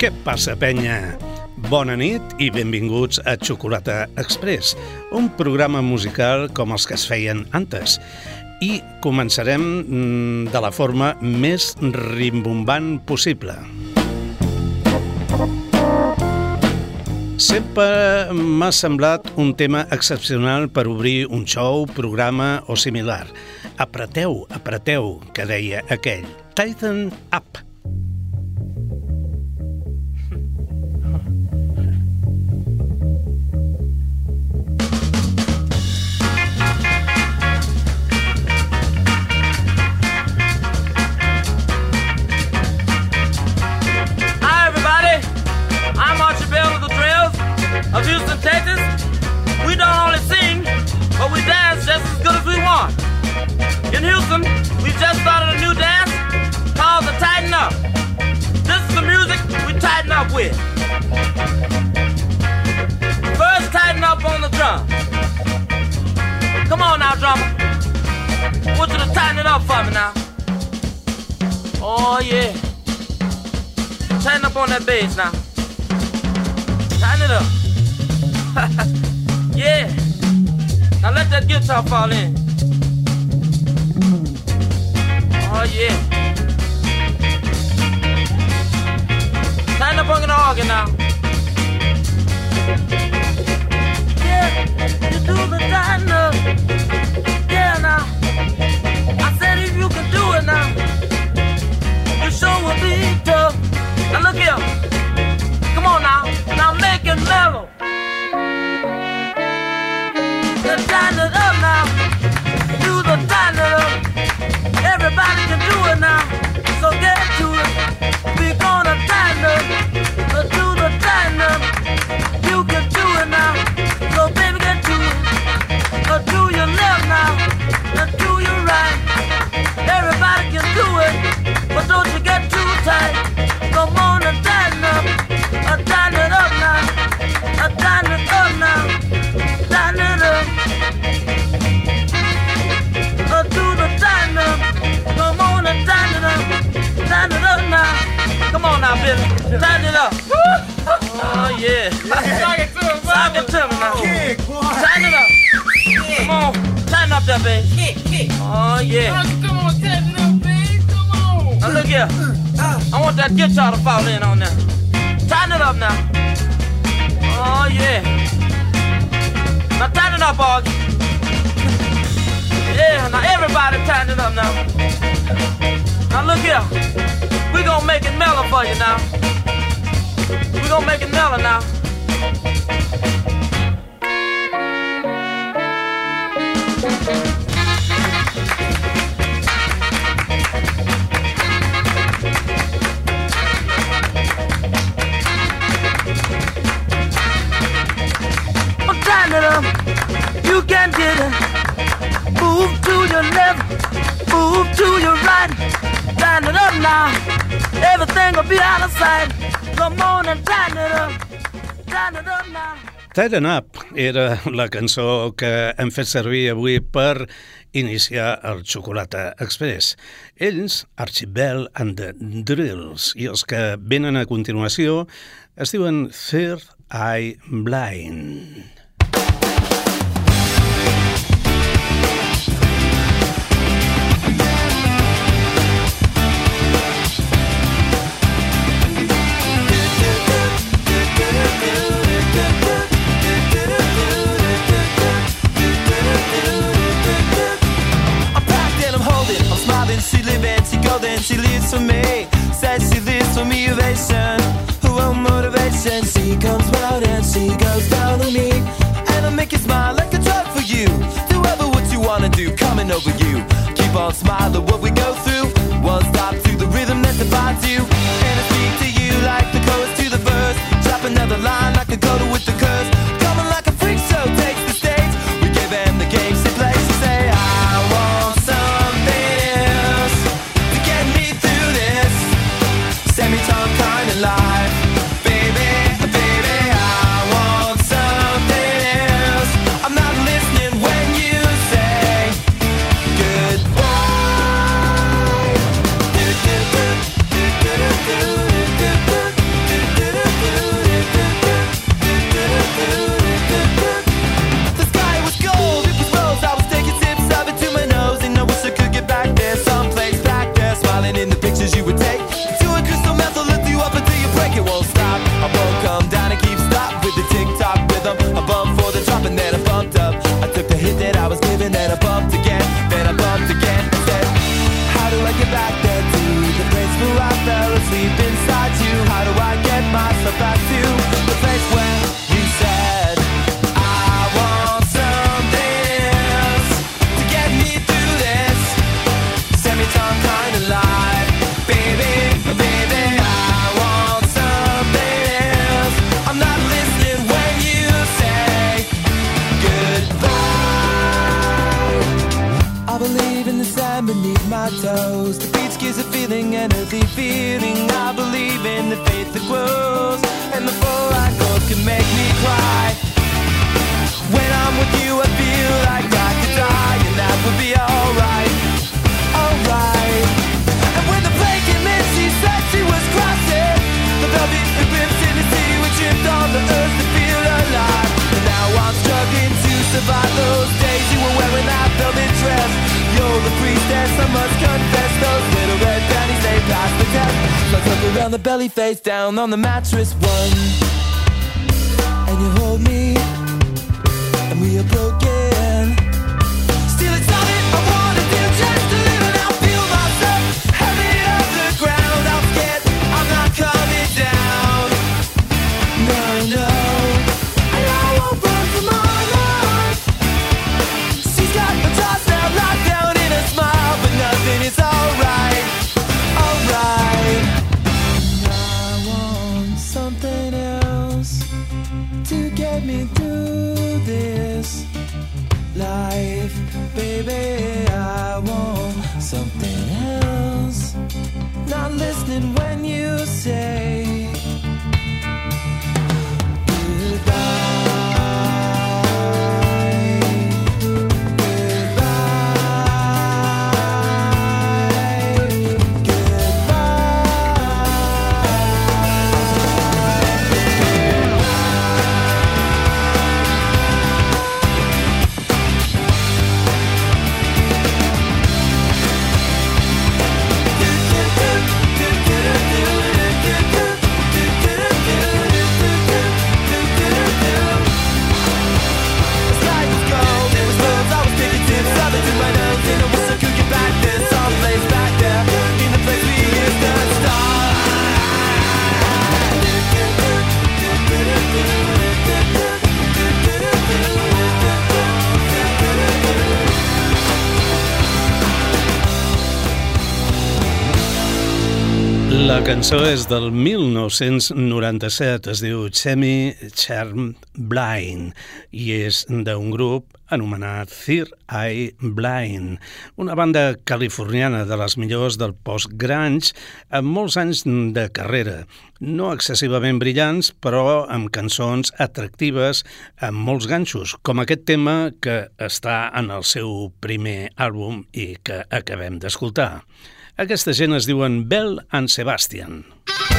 Què passa, penya? Bona nit i benvinguts a Xocolata Express, un programa musical com els que es feien antes. I començarem mm, de la forma més rimbombant possible. Sempre m'ha semblat un tema excepcional per obrir un show, programa o similar. Apreteu, apreteu, que deia aquell. Tighten up. Yeah. Now let that guitar fall in. Oh, yeah. Time to bring the organ now. Yeah, you do the diner. Yeah, now. I said if you can do it now, you sure will be tough. Tighten it up. oh, yeah. Sock it to him, Sock it to me now. Kick, boy. Tighten it up. Kick. Come on. Tighten up that, babe. Kick, kick. Oh, yeah. Come on, tighten up, babe. Come on. Now, look here. I want that guitar to fall in on there. Tighten it up now. Oh, yeah. Now, tighten it up, Augie. Yeah, now everybody tighten it up now. Now, look here. we gonna make it mellow for you now. We gonna make it mellow now. Right. Line it up now, everything will be out of sight. Tighten Up era la cançó que hem fet servir avui per iniciar el Xocolata Express. Ells, Archibald and the Drills, i els que venen a continuació es diuen Third Eye Blind. she live she goes, and she lives for me. Says she lives for me, ovation. Who want motivation? She comes round and she goes down on me. And I make you smile like a drug for you. Do ever what you wanna do, coming over you. Keep on smiling what we go through. One stop to the rhythm that divides you. And I speak to you like the chorus to the verse. Drop another line like a go to with the on the mattress. cançó és del 1997, es diu Chemi Charm Blind i és d'un grup anomenat Thir Eye Blind, una banda californiana de les millors del post-grunge amb molts anys de carrera, no excessivament brillants, però amb cançons atractives amb molts ganxos, com aquest tema que està en el seu primer àlbum i que acabem d'escoltar. Aquesta gent es diuen Bell and Sebastian. Ah!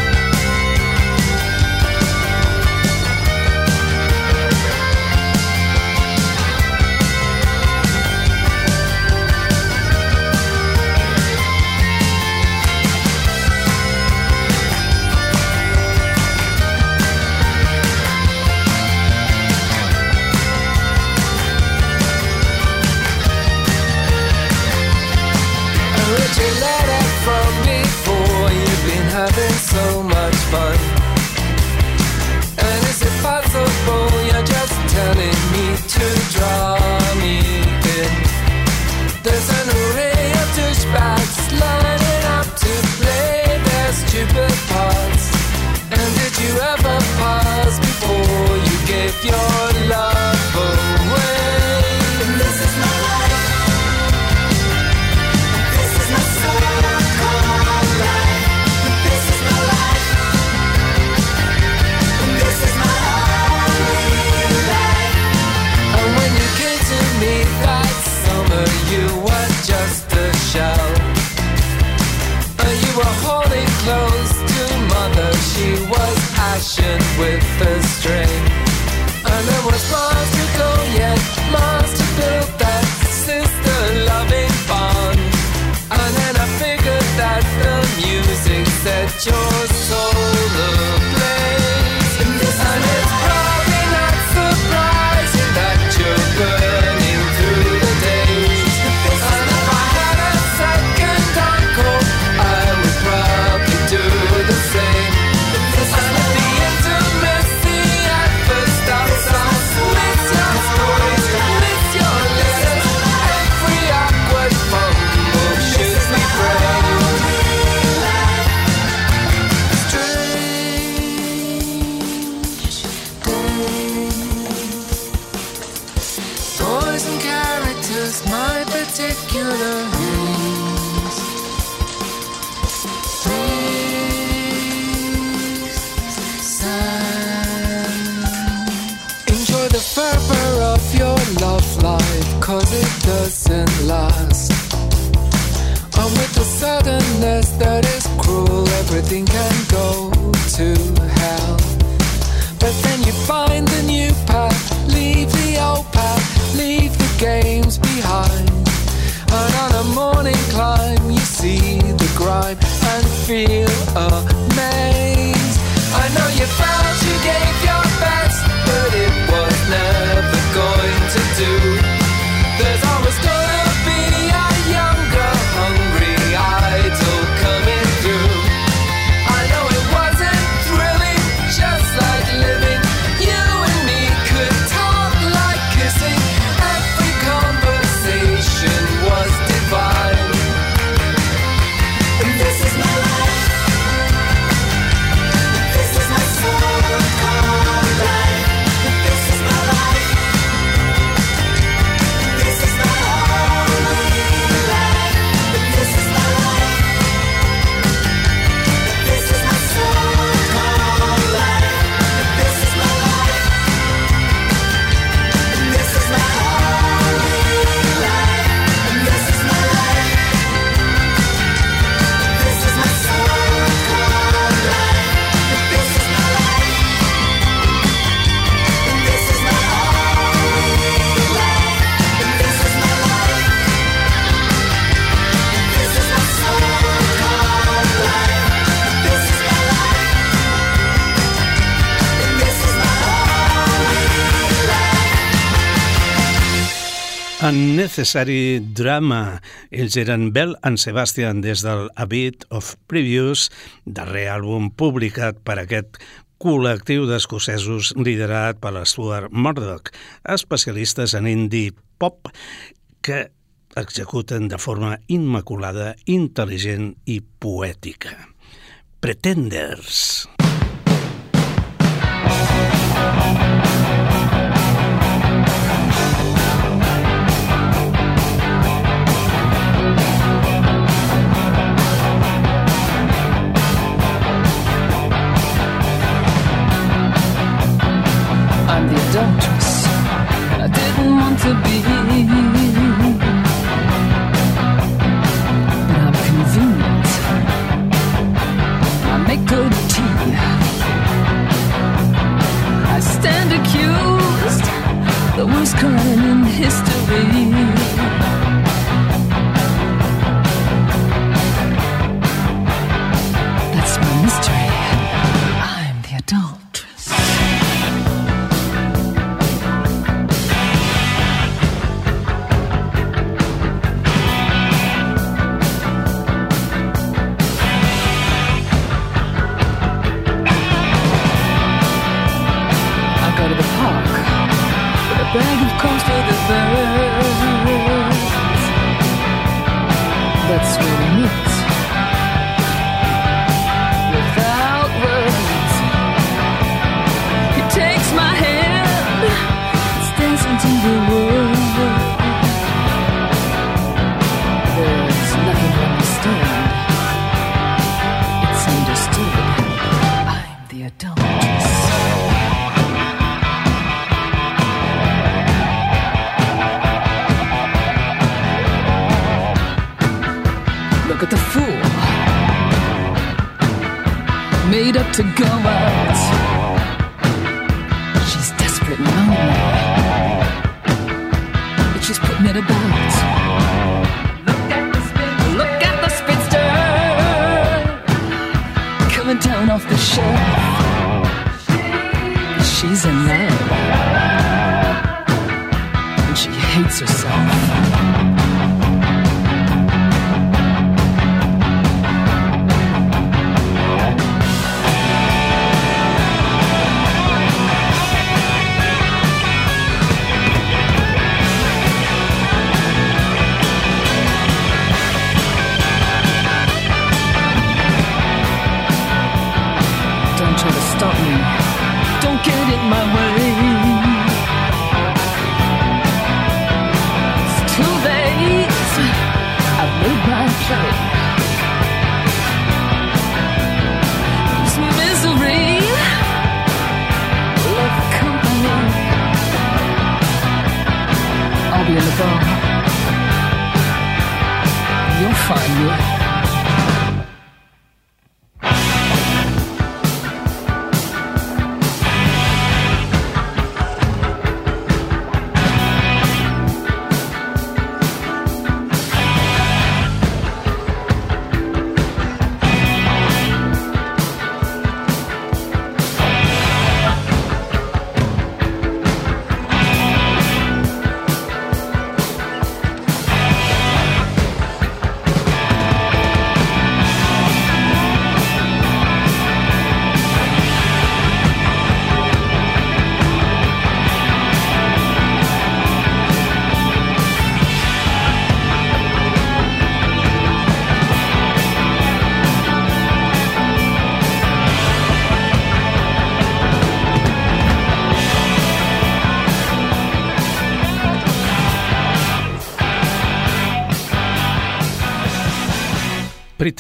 Necessary Drama. Ells eren Bell and Sebastian des del A Bit of Previews, darrer àlbum publicat per aquest col·lectiu d'escocesos liderat per Stuart Murdoch, especialistes en indie pop que executen de forma immaculada, intel·ligent i poètica. Pretenders. Pretenders. to be. But I'm convenient. I make good tea. I stand accused, the worst crime in history.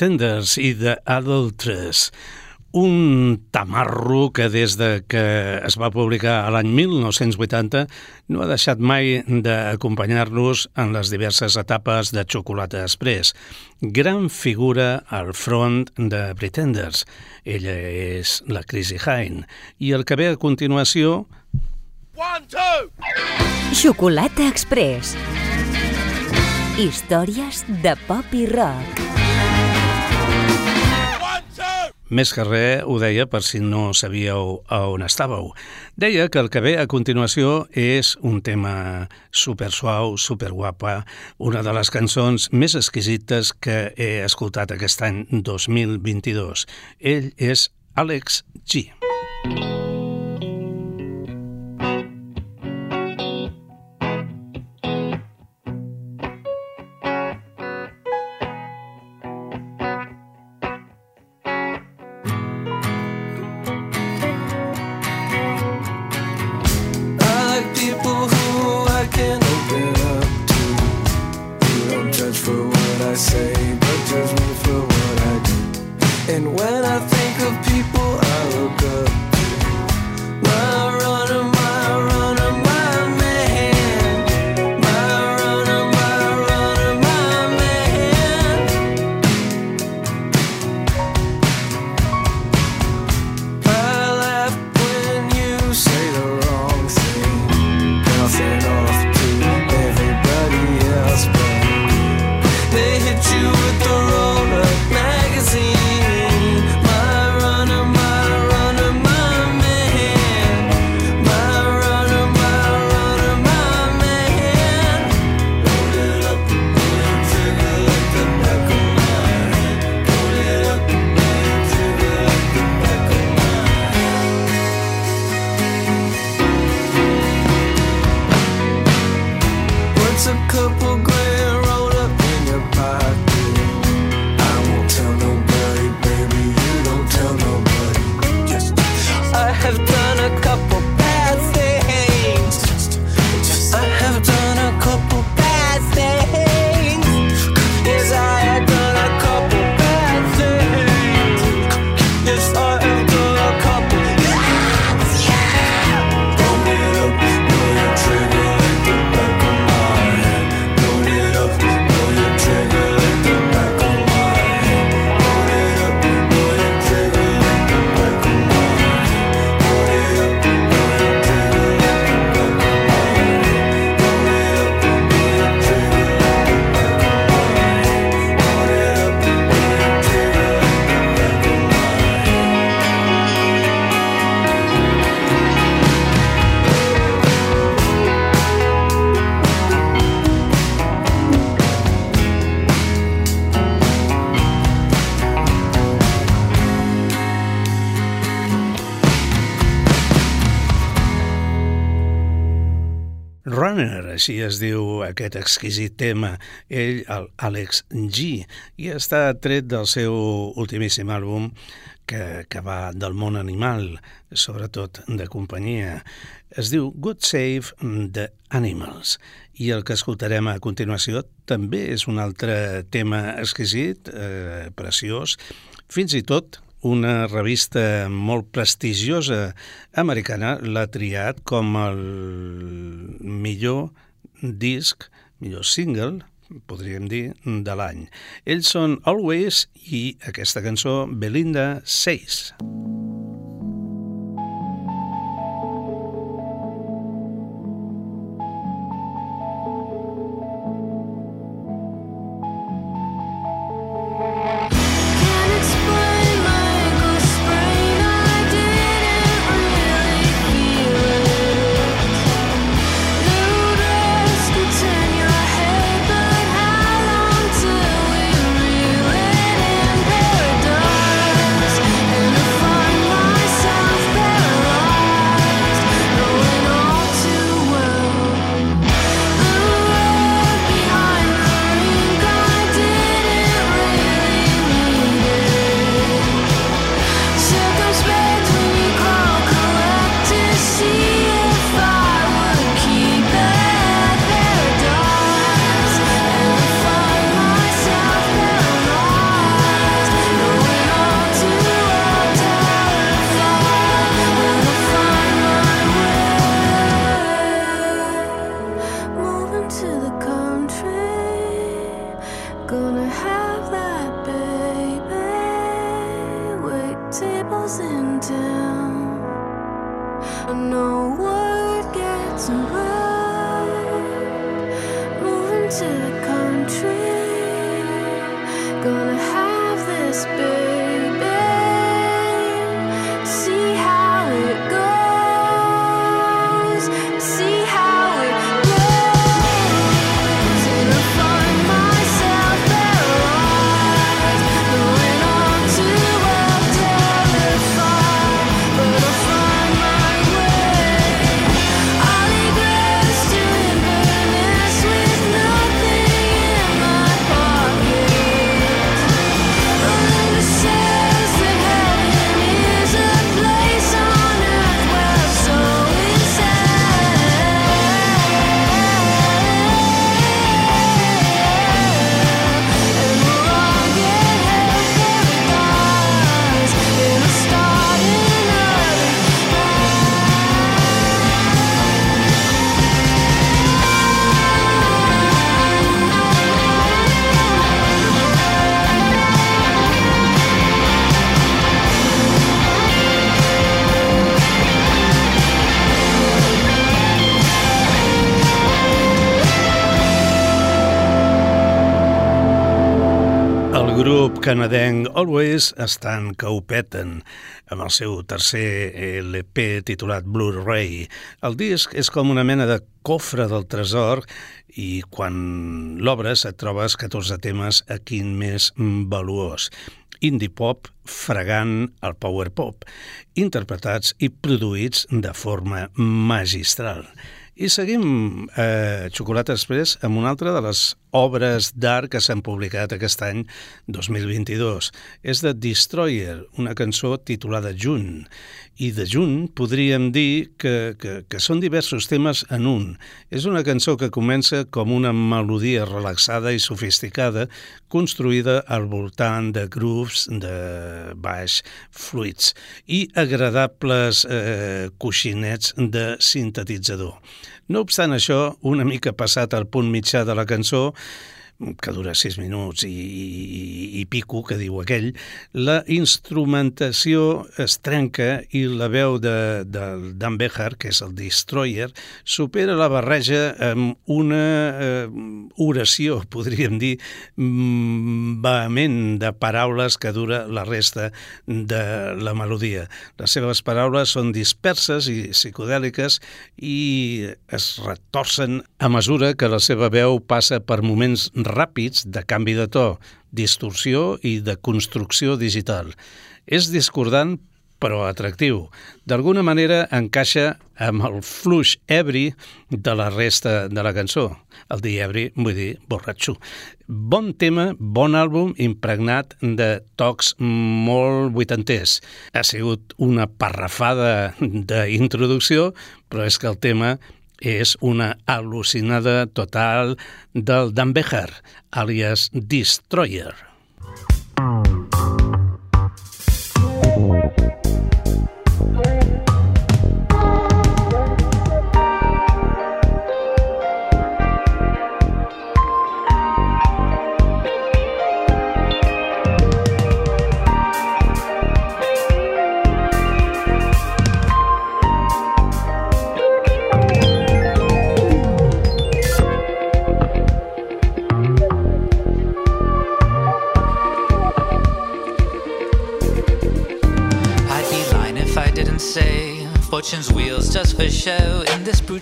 Pretenders i The Adulteress, un tamarro que des de que es va publicar a l'any 1980 no ha deixat mai d'acompanyar-nos en les diverses etapes de Xocolata Express. Gran figura al front de Pretenders. Ella és la Chrissy Hine. I el que ve a continuació... One, two! Xocolata Express. Històries de pop i rock. Més que res ho deia per si no sabíeu on estàveu. Deia que el que ve a continuació és un tema super suau, super guapa, una de les cançons més exquisites que he escoltat aquest any 2022. Ell és Alex G. I així es diu aquest exquisit tema, ell, el Alex G, i està tret del seu ultimíssim àlbum que, que va del món animal, sobretot de companyia. Es diu Good Save the Animals i el que escoltarem a continuació també és un altre tema exquisit, eh, preciós, fins i tot una revista molt prestigiosa americana l'ha triat com el millor disc, millor single, podríem dir, de l'any. Ells són Always i aquesta cançó Belinda Says. Belinda Says. Canadenc Always estan que ho peten amb el seu tercer LP titulat Blu-ray. El disc és com una mena de cofre del tresor i quan l'obres et trobes 14 temes a quin més valuós indie pop fregant el power pop, interpretats i produïts de forma magistral. I seguim eh, Xocolata Express amb una altra de les obres d'art que s'han publicat aquest any 2022. És de Destroyer, una cançó titulada Junt. I de Junt podríem dir que, que, que són diversos temes en un. És una cançó que comença com una melodia relaxada i sofisticada, construïda al voltant de grooves de baix fluids i agradables eh, coixinets de sintetitzador. No obstant això, una mica passat al punt mitjà de la cançó, que dura sis minuts i, i, i pico, que diu aquell, la instrumentació es trenca i la veu de, de Dan Behar, que és el Destroyer, supera la barreja amb una eh, oració, podríem dir, mm, vehement de paraules que dura la resta de la melodia. Les seves paraules són disperses i psicodèliques i es retorcen a mesura que la seva veu passa per moments ràpids de canvi de to, distorsió i de construcció digital. És discordant però atractiu. D'alguna manera encaixa amb el fluix ebri de la resta de la cançó. El dir ebri vull dir borratxo. Bon tema, bon àlbum, impregnat de tocs molt vuitanters. Ha sigut una parrafada d'introducció, però és que el tema és una al·lucinada total del Dan Bejar, alias Destroyer.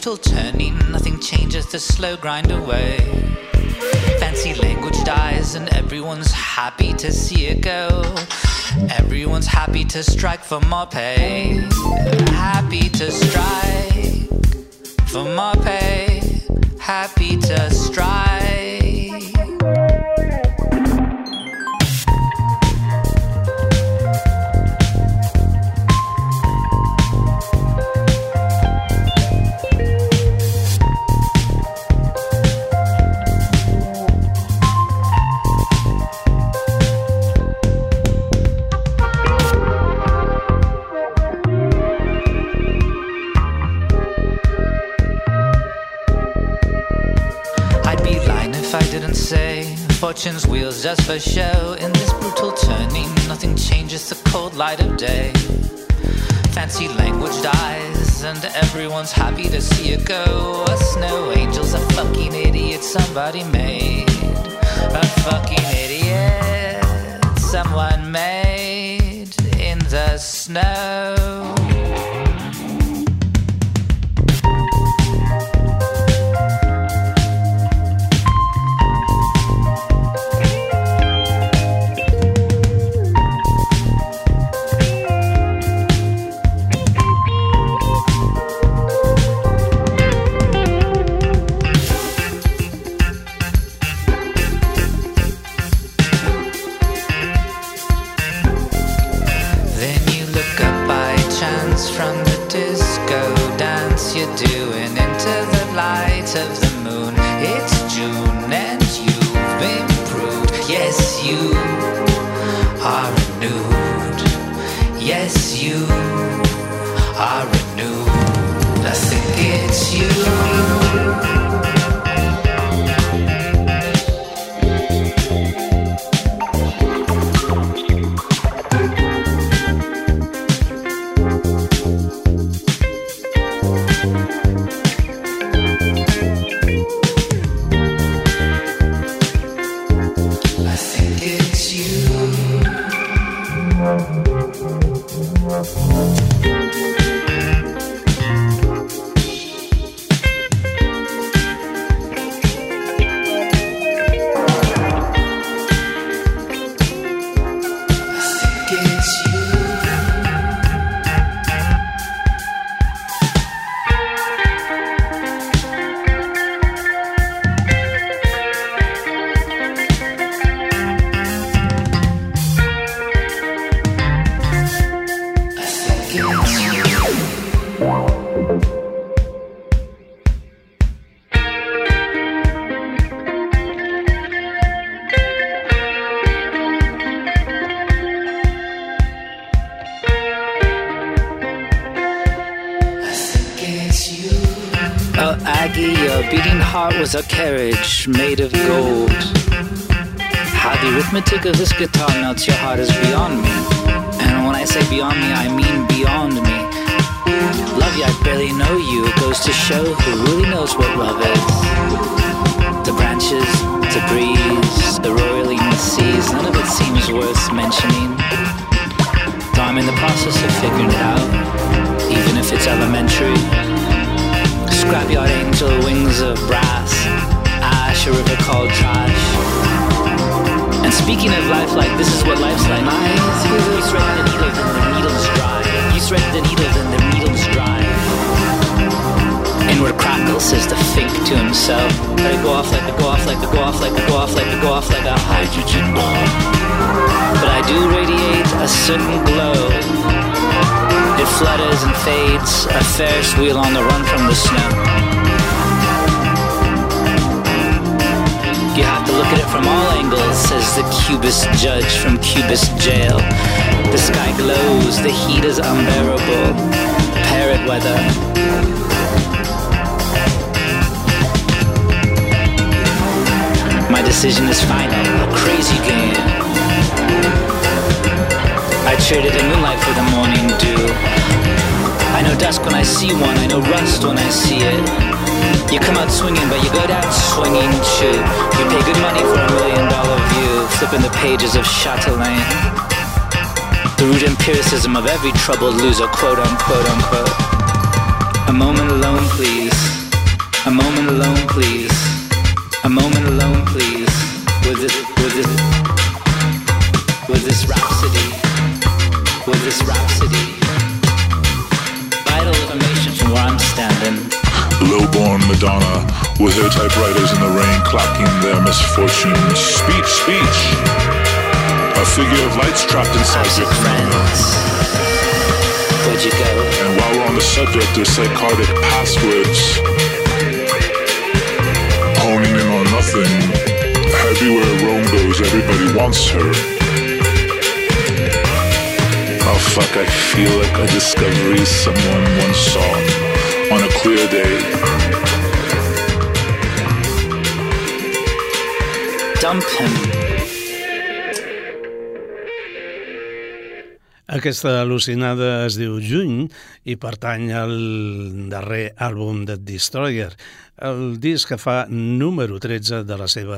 In turning, nothing changes, the slow grind away. Fancy language dies, and everyone's happy to see it go. Everyone's happy to strike for more pay. Happy to strike for more pay. Happy to strike. Fortune's wheels just for show. In this brutal turning, nothing changes the cold light of day. Fancy language dies, and everyone's happy to see it go. A snow angel's a fucking idiot somebody made. A fucking idiot someone made in the snow. Carriage made of gold. How the arithmetic of this guitar melts your heart is beyond me. And when I say beyond me, I mean beyond me. Love you, I barely know you. It goes to show who really knows what love is. The branches, the breeze, the roiling seas, none of it seems worth mentioning. Though I'm in the process of figuring it out, even if it's elementary. Scrapyard angel, wings of brass, a river called trash. And speaking of life, like this is what life's like. You thread the needle, then the needle's dry. You thread the needle, then the needle's dry. Inward crackle says the fink to himself. Let it go off like it go off like it go off like it go off like a go off like a hydrogen bomb. But I do radiate a certain glow. It flutters and fades, a Ferris wheel on the run from the snow. Look at it from all angles, says the cubist judge from Cubist jail. The sky glows, the heat is unbearable. Parrot weather. My decision is final, a crazy game. I traded the moonlight for the morning dew. I know dusk when I see one, I know rust when I see it. You come out swinging, but you go down swinging too. You pay good money for a million dollar view, flipping the pages of Chatelaine. The root empiricism of every troubled loser, quote unquote unquote. A moment alone, please. A moment alone, please. A moment alone, please. With this, with this, with this rhapsody. With this rhapsody. Vital information from where I'm standing. Lowborn Madonna with her typewriters in the rain clocking their misfortunes. Speech, speech. A figure of light's trapped inside your friends? Where'd you go? And while we're on the subject of psychotic passwords, honing in on nothing, everywhere Rome goes, everybody wants her. Oh fuck, I feel like a discovery someone once saw on a clear day. Dump him. Aquesta al·lucinada es diu Juny i pertany al darrer àlbum de Destroyer, el disc que fa número 13 de la seva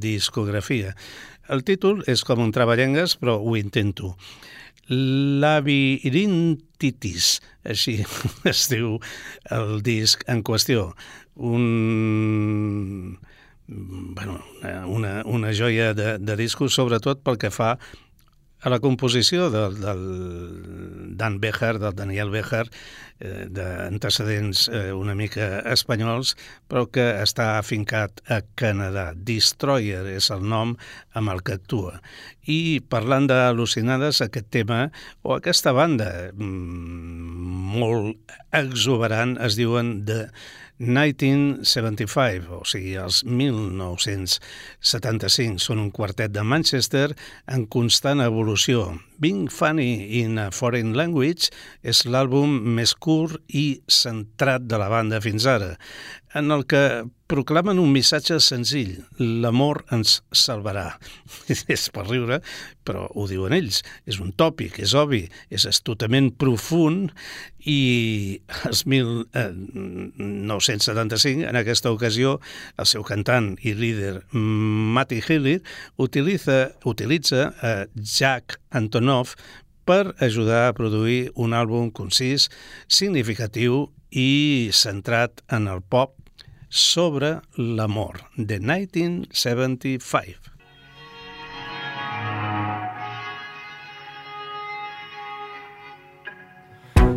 discografia. El títol és com un traballengues, però ho intento. Labirintitis, així es diu el disc en qüestió. Un, bueno, una, una joia de, de discos, sobretot pel que fa a la composició del, del Dan Bejar, del Daniel Bejar, eh, d'antecedents eh, una mica espanyols, però que està afincat a Canadà. Destroyer és el nom amb el que actua. I parlant d'al·lucinades, aquest tema, o aquesta banda mm, molt exuberant, es diuen de 1975, o sigui, els 1975. Són un quartet de Manchester en constant evolució. Being Funny in a Foreign Language és l'àlbum més curt i centrat de la banda fins ara, en el que proclamen un missatge senzill, l'amor ens salvarà. és per riure, però ho diuen ells. És un tòpic, és obvi, és astutament profund i els 1975, en aquesta ocasió, el seu cantant i líder Matty Healy utilitza, utilitza uh, Jack Antonoff per ajudar a produir un àlbum concís, significatiu i centrat en el pop sobre l'amor, de 1975.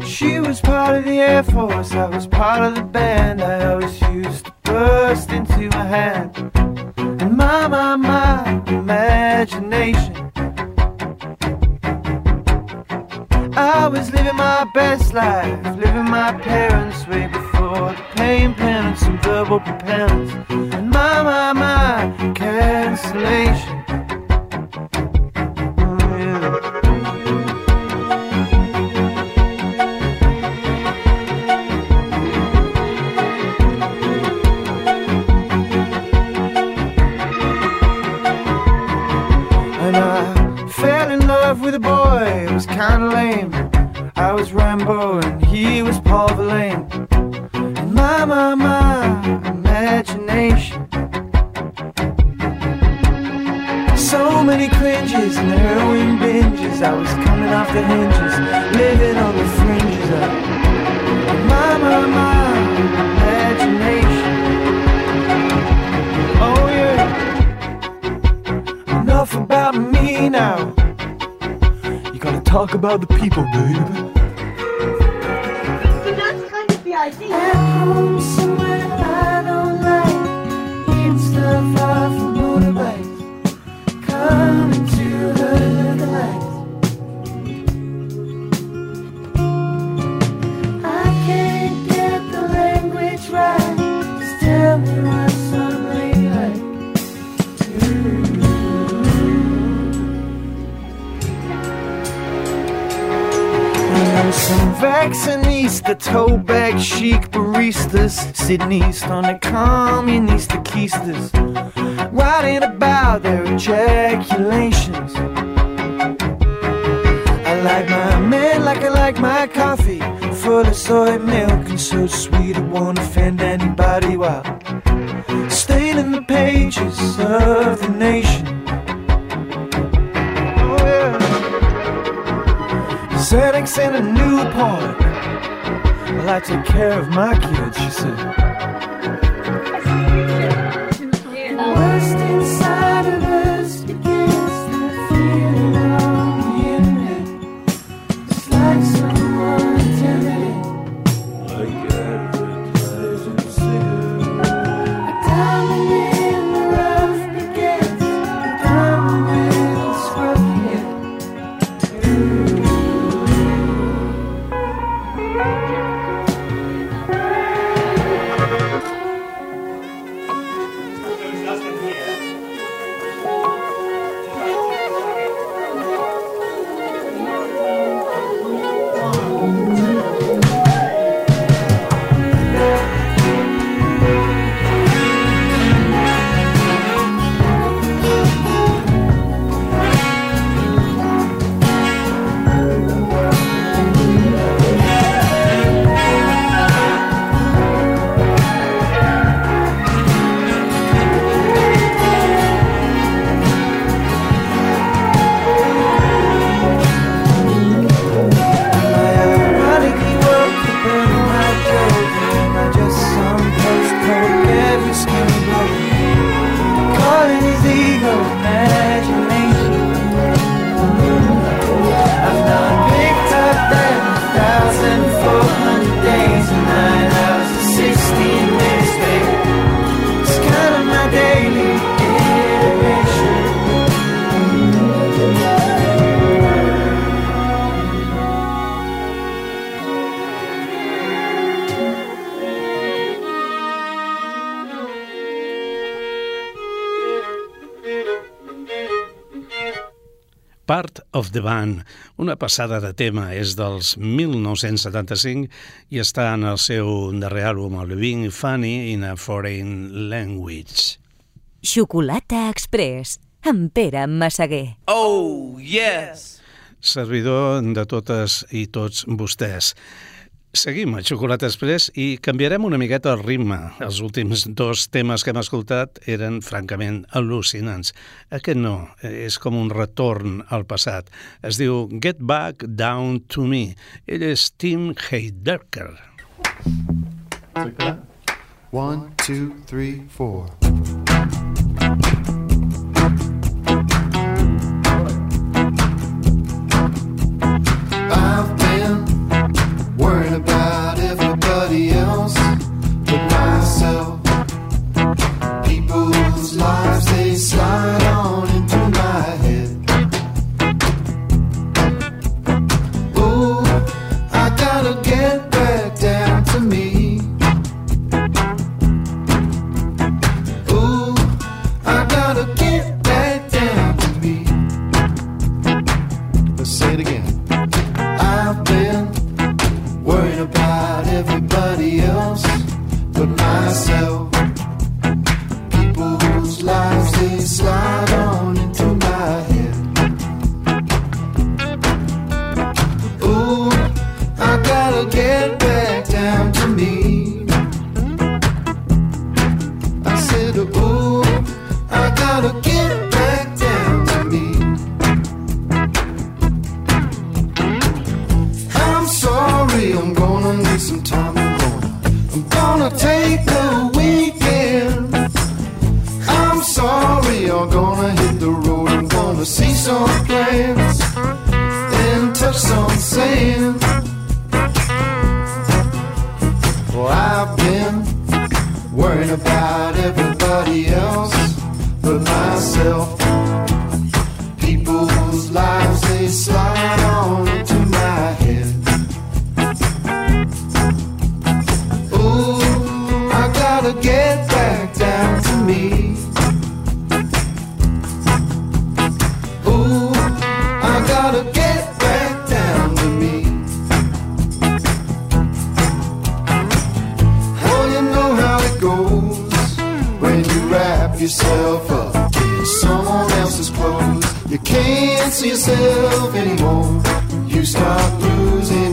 She was part of the Air Force, I was part of the band. I always used to burst into a hand. And my, my, my imagination. I was living my best life, living my parents' way before the pain, penance, and verbal propellants. And my, my, my cancellation. Fell in love with a boy, it was kinda lame. I was Rambo and he was Paul Verlaine. And my, my, my imagination. So many cringes and heroin binges. I was coming off the hinges, living on the fringes of my, my, my imagination. Me now. You gotta talk about the people, baby. But that's kind of the idea. Some vaccinista, toe bag chic baristas sitting east on the communist keisters, writing about their ejaculations. I like my man like I like my coffee, full of soy milk and so sweet it won't offend anybody while staining the pages of the nation. Xanax and a Newport. Well, I like to take care of my kids, she said. Of the Band, una passada de tema, és dels 1975 i està en el seu darrer àlbum, el Being Funny in a Foreign Language. Xocolata Express, amb Pere Massaguer. Oh, yes. Servidor de totes i tots vostès. Seguim a Xocolata Express i canviarem una miqueta el ritme. Els últims dos temes que hem escoltat eren francament al·lucinants. Aquest no, és com un retorn al passat. Es diu Get Back Down to Me. Ell és Tim Heidecker. One, two, three, four. Well, I've been worrying about everybody else but myself. Yourself anymore. You start losing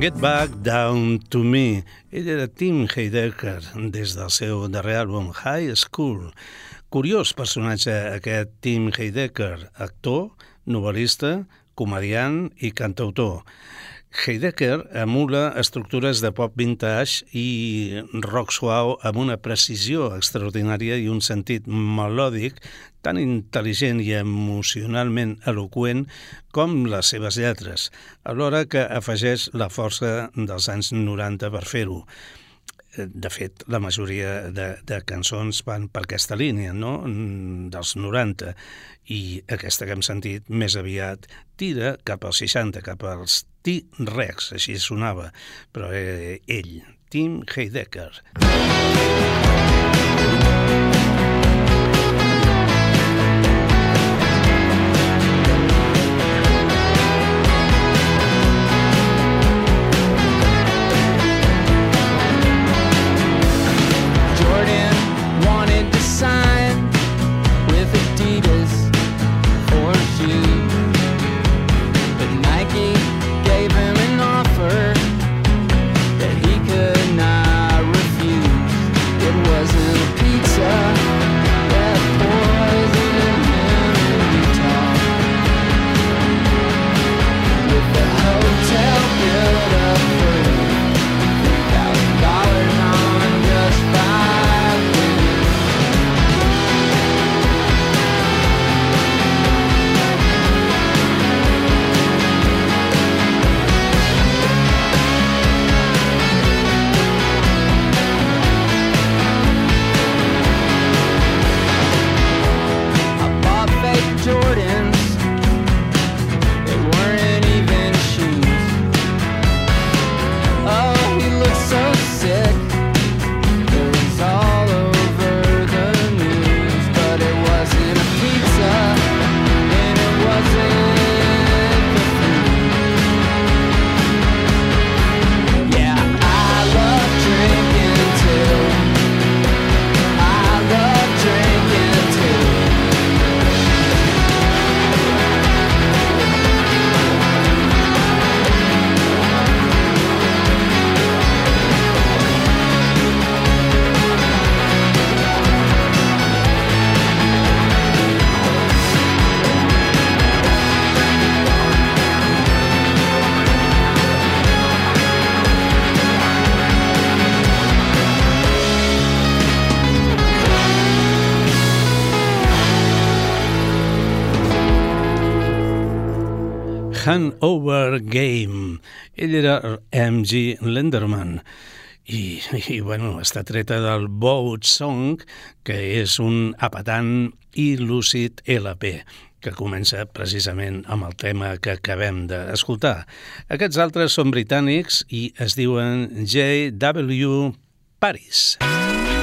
Get Back Down to Me. Ell era Tim Heidecker des del seu darrer àlbum High School. Curiós personatge aquest Tim Heidecker, actor, novel·lista, comediant i cantautor. Heidecker emula estructures de pop vintage i rock suau amb una precisió extraordinària i un sentit melòdic tan intel·ligent i emocionalment eloqüent com les seves lletres, alhora que afegeix la força dels anys 90 per fer-ho. De fet, la majoria de, de cançons van per aquesta línia, no?, dels 90, i aquesta que hem sentit més aviat tira cap als 60, cap als T-Rex, així sonava, però eh, ell, Tim Heidecker. Jordan Hanover Game. Ell era M.G. Lenderman. i, i bueno, està treta del Boat Song, que és un apatant i lúcid LP, que comença precisament amb el tema que acabem d'escoltar. Aquests altres són britànics i es diuen J.W. Paris. All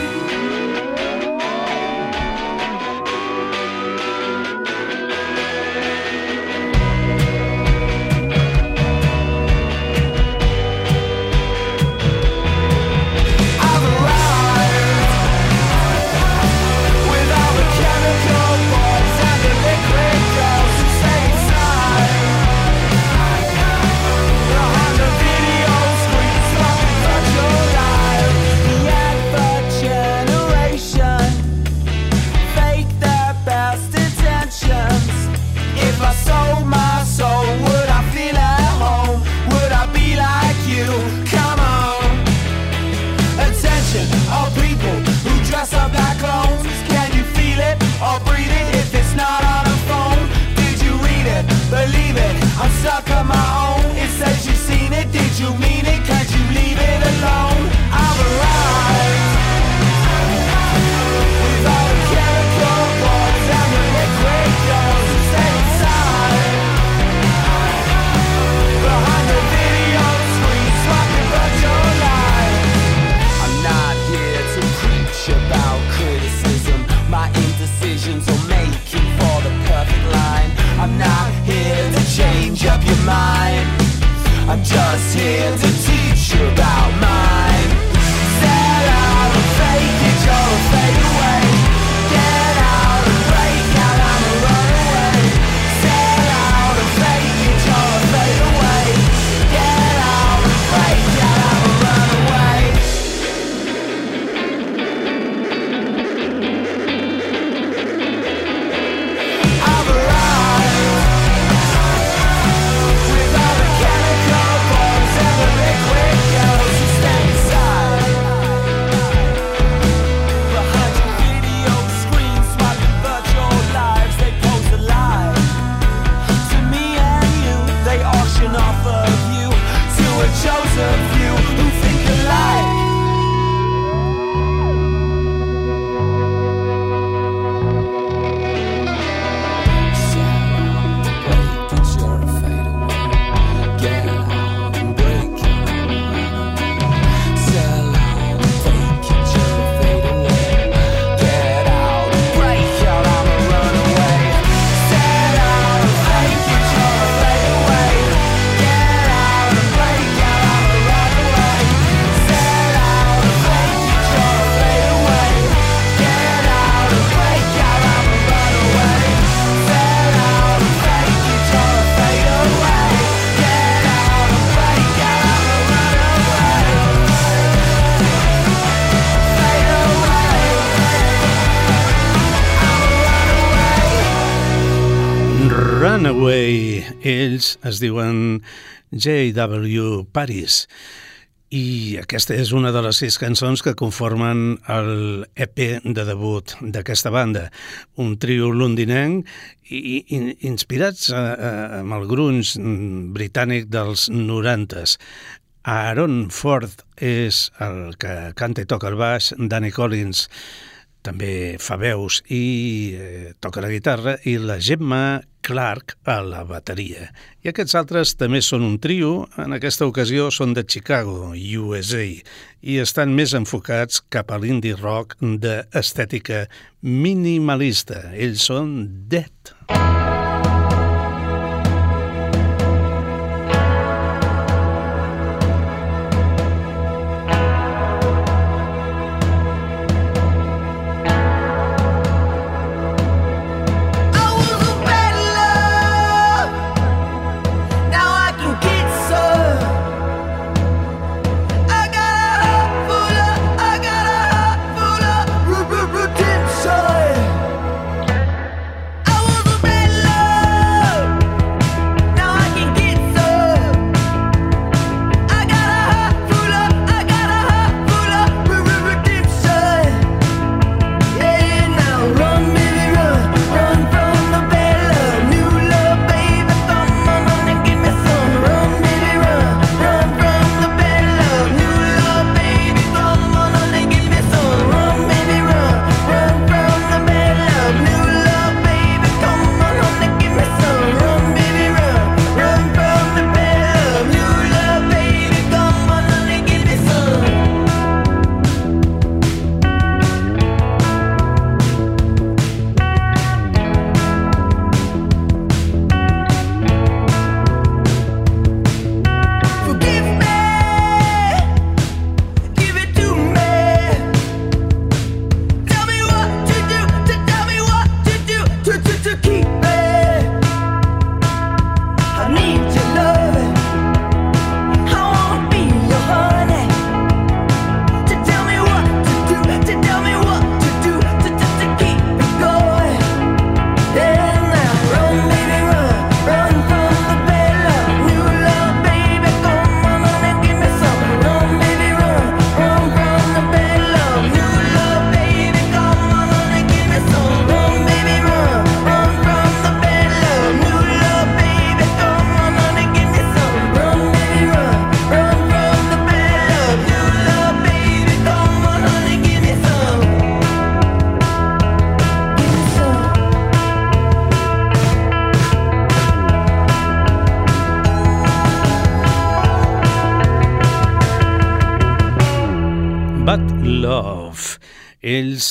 es diuen J.W. Paris i aquesta és una de les sis cançons que conformen el EP de debut d'aquesta banda, un trio londinenc i, i inspirats a, a, amb el grunge britànic dels 90s. Aaron Ford és el que canta i toca el baix, Danny Collins també fa veus i eh, toca la guitarra, i la Gemma Clark a la bateria. I aquests altres també són un trio, en aquesta ocasió són de Chicago, USA, i estan més enfocats cap a l'indie rock d'estètica minimalista. Ells són Dead. Now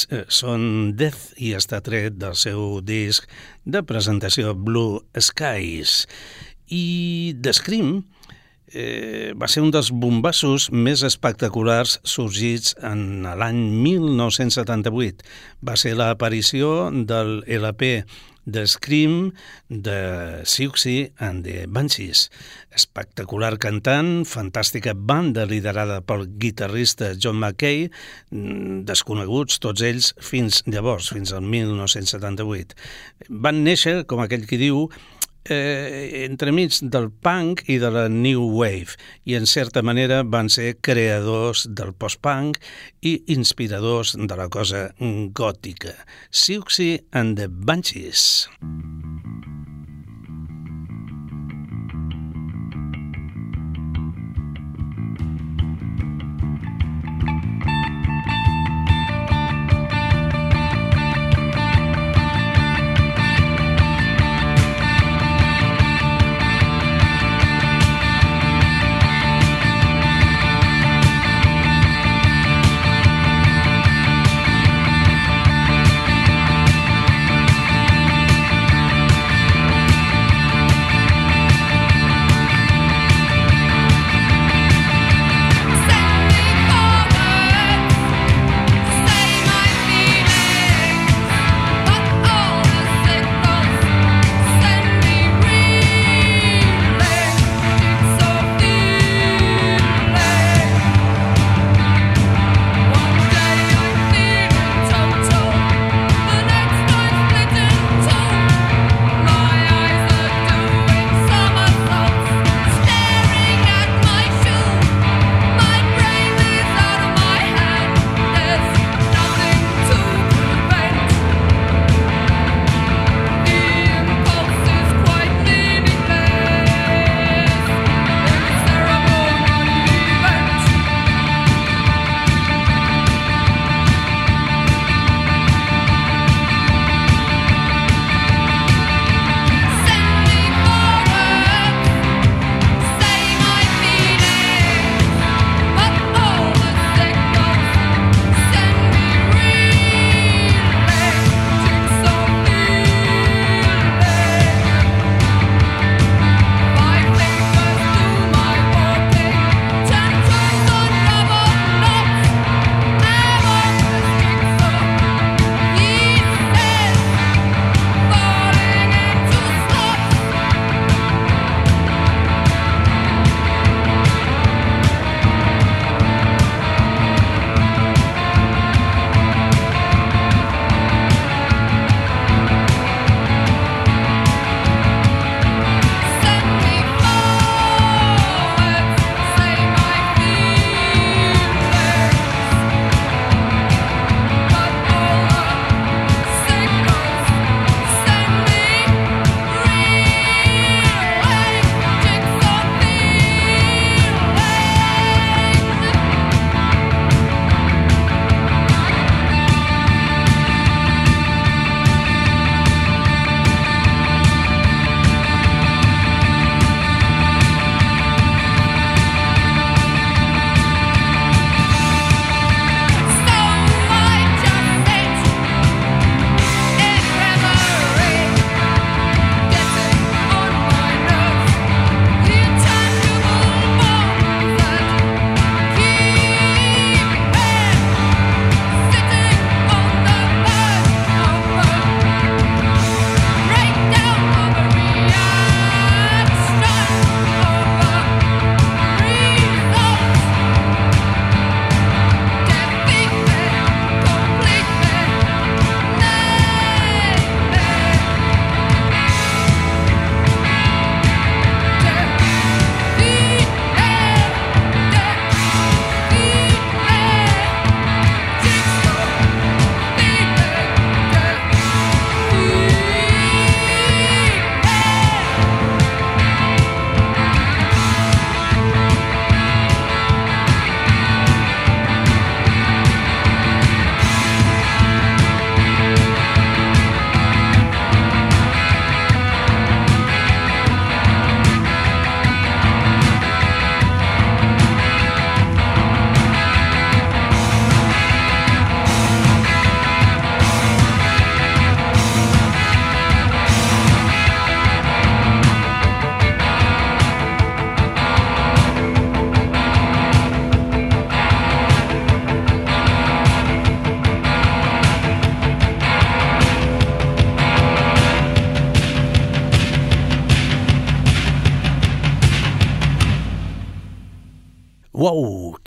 Eh, són Death i està tret del seu disc de presentació Blue Skies. I The Scream eh, va ser un dels bombassos més espectaculars sorgits en l'any 1978. Va ser l'aparició del LP The Scream de Siouxsie and the Banshees. Espectacular cantant, fantàstica banda liderada pel guitarrista John McKay, mm, desconeguts tots ells fins llavors, fins al 1978. Van néixer, com aquell qui diu, eh, entremig del punk i de la new wave i en certa manera van ser creadors del post-punk i inspiradors de la cosa gòtica. Siouxsie and the Banshees. Uau,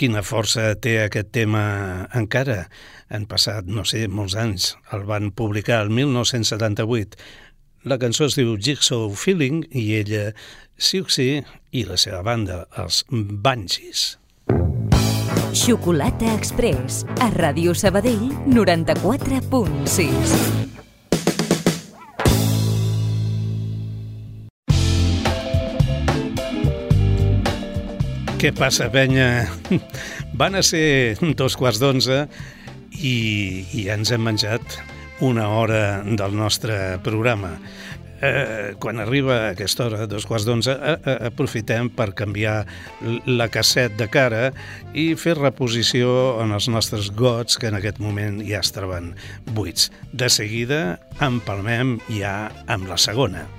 quina força té aquest tema encara. Han passat, no sé, molts anys. El van publicar el 1978. La cançó es diu Jigsaw Feeling i ella, Siuxi i la seva banda, els Banshees. Xocolata Express, a Ràdio Sabadell 94.6. Què passa, penya? Van a ser dos quarts d'onze i, i ja ens hem menjat una hora del nostre programa. Eh, quan arriba aquesta hora, dos quarts d'onze, eh, eh, aprofitem per canviar la casset de cara i fer reposició en els nostres gots que en aquest moment ja es troben buits. De seguida empalmem ja amb la segona.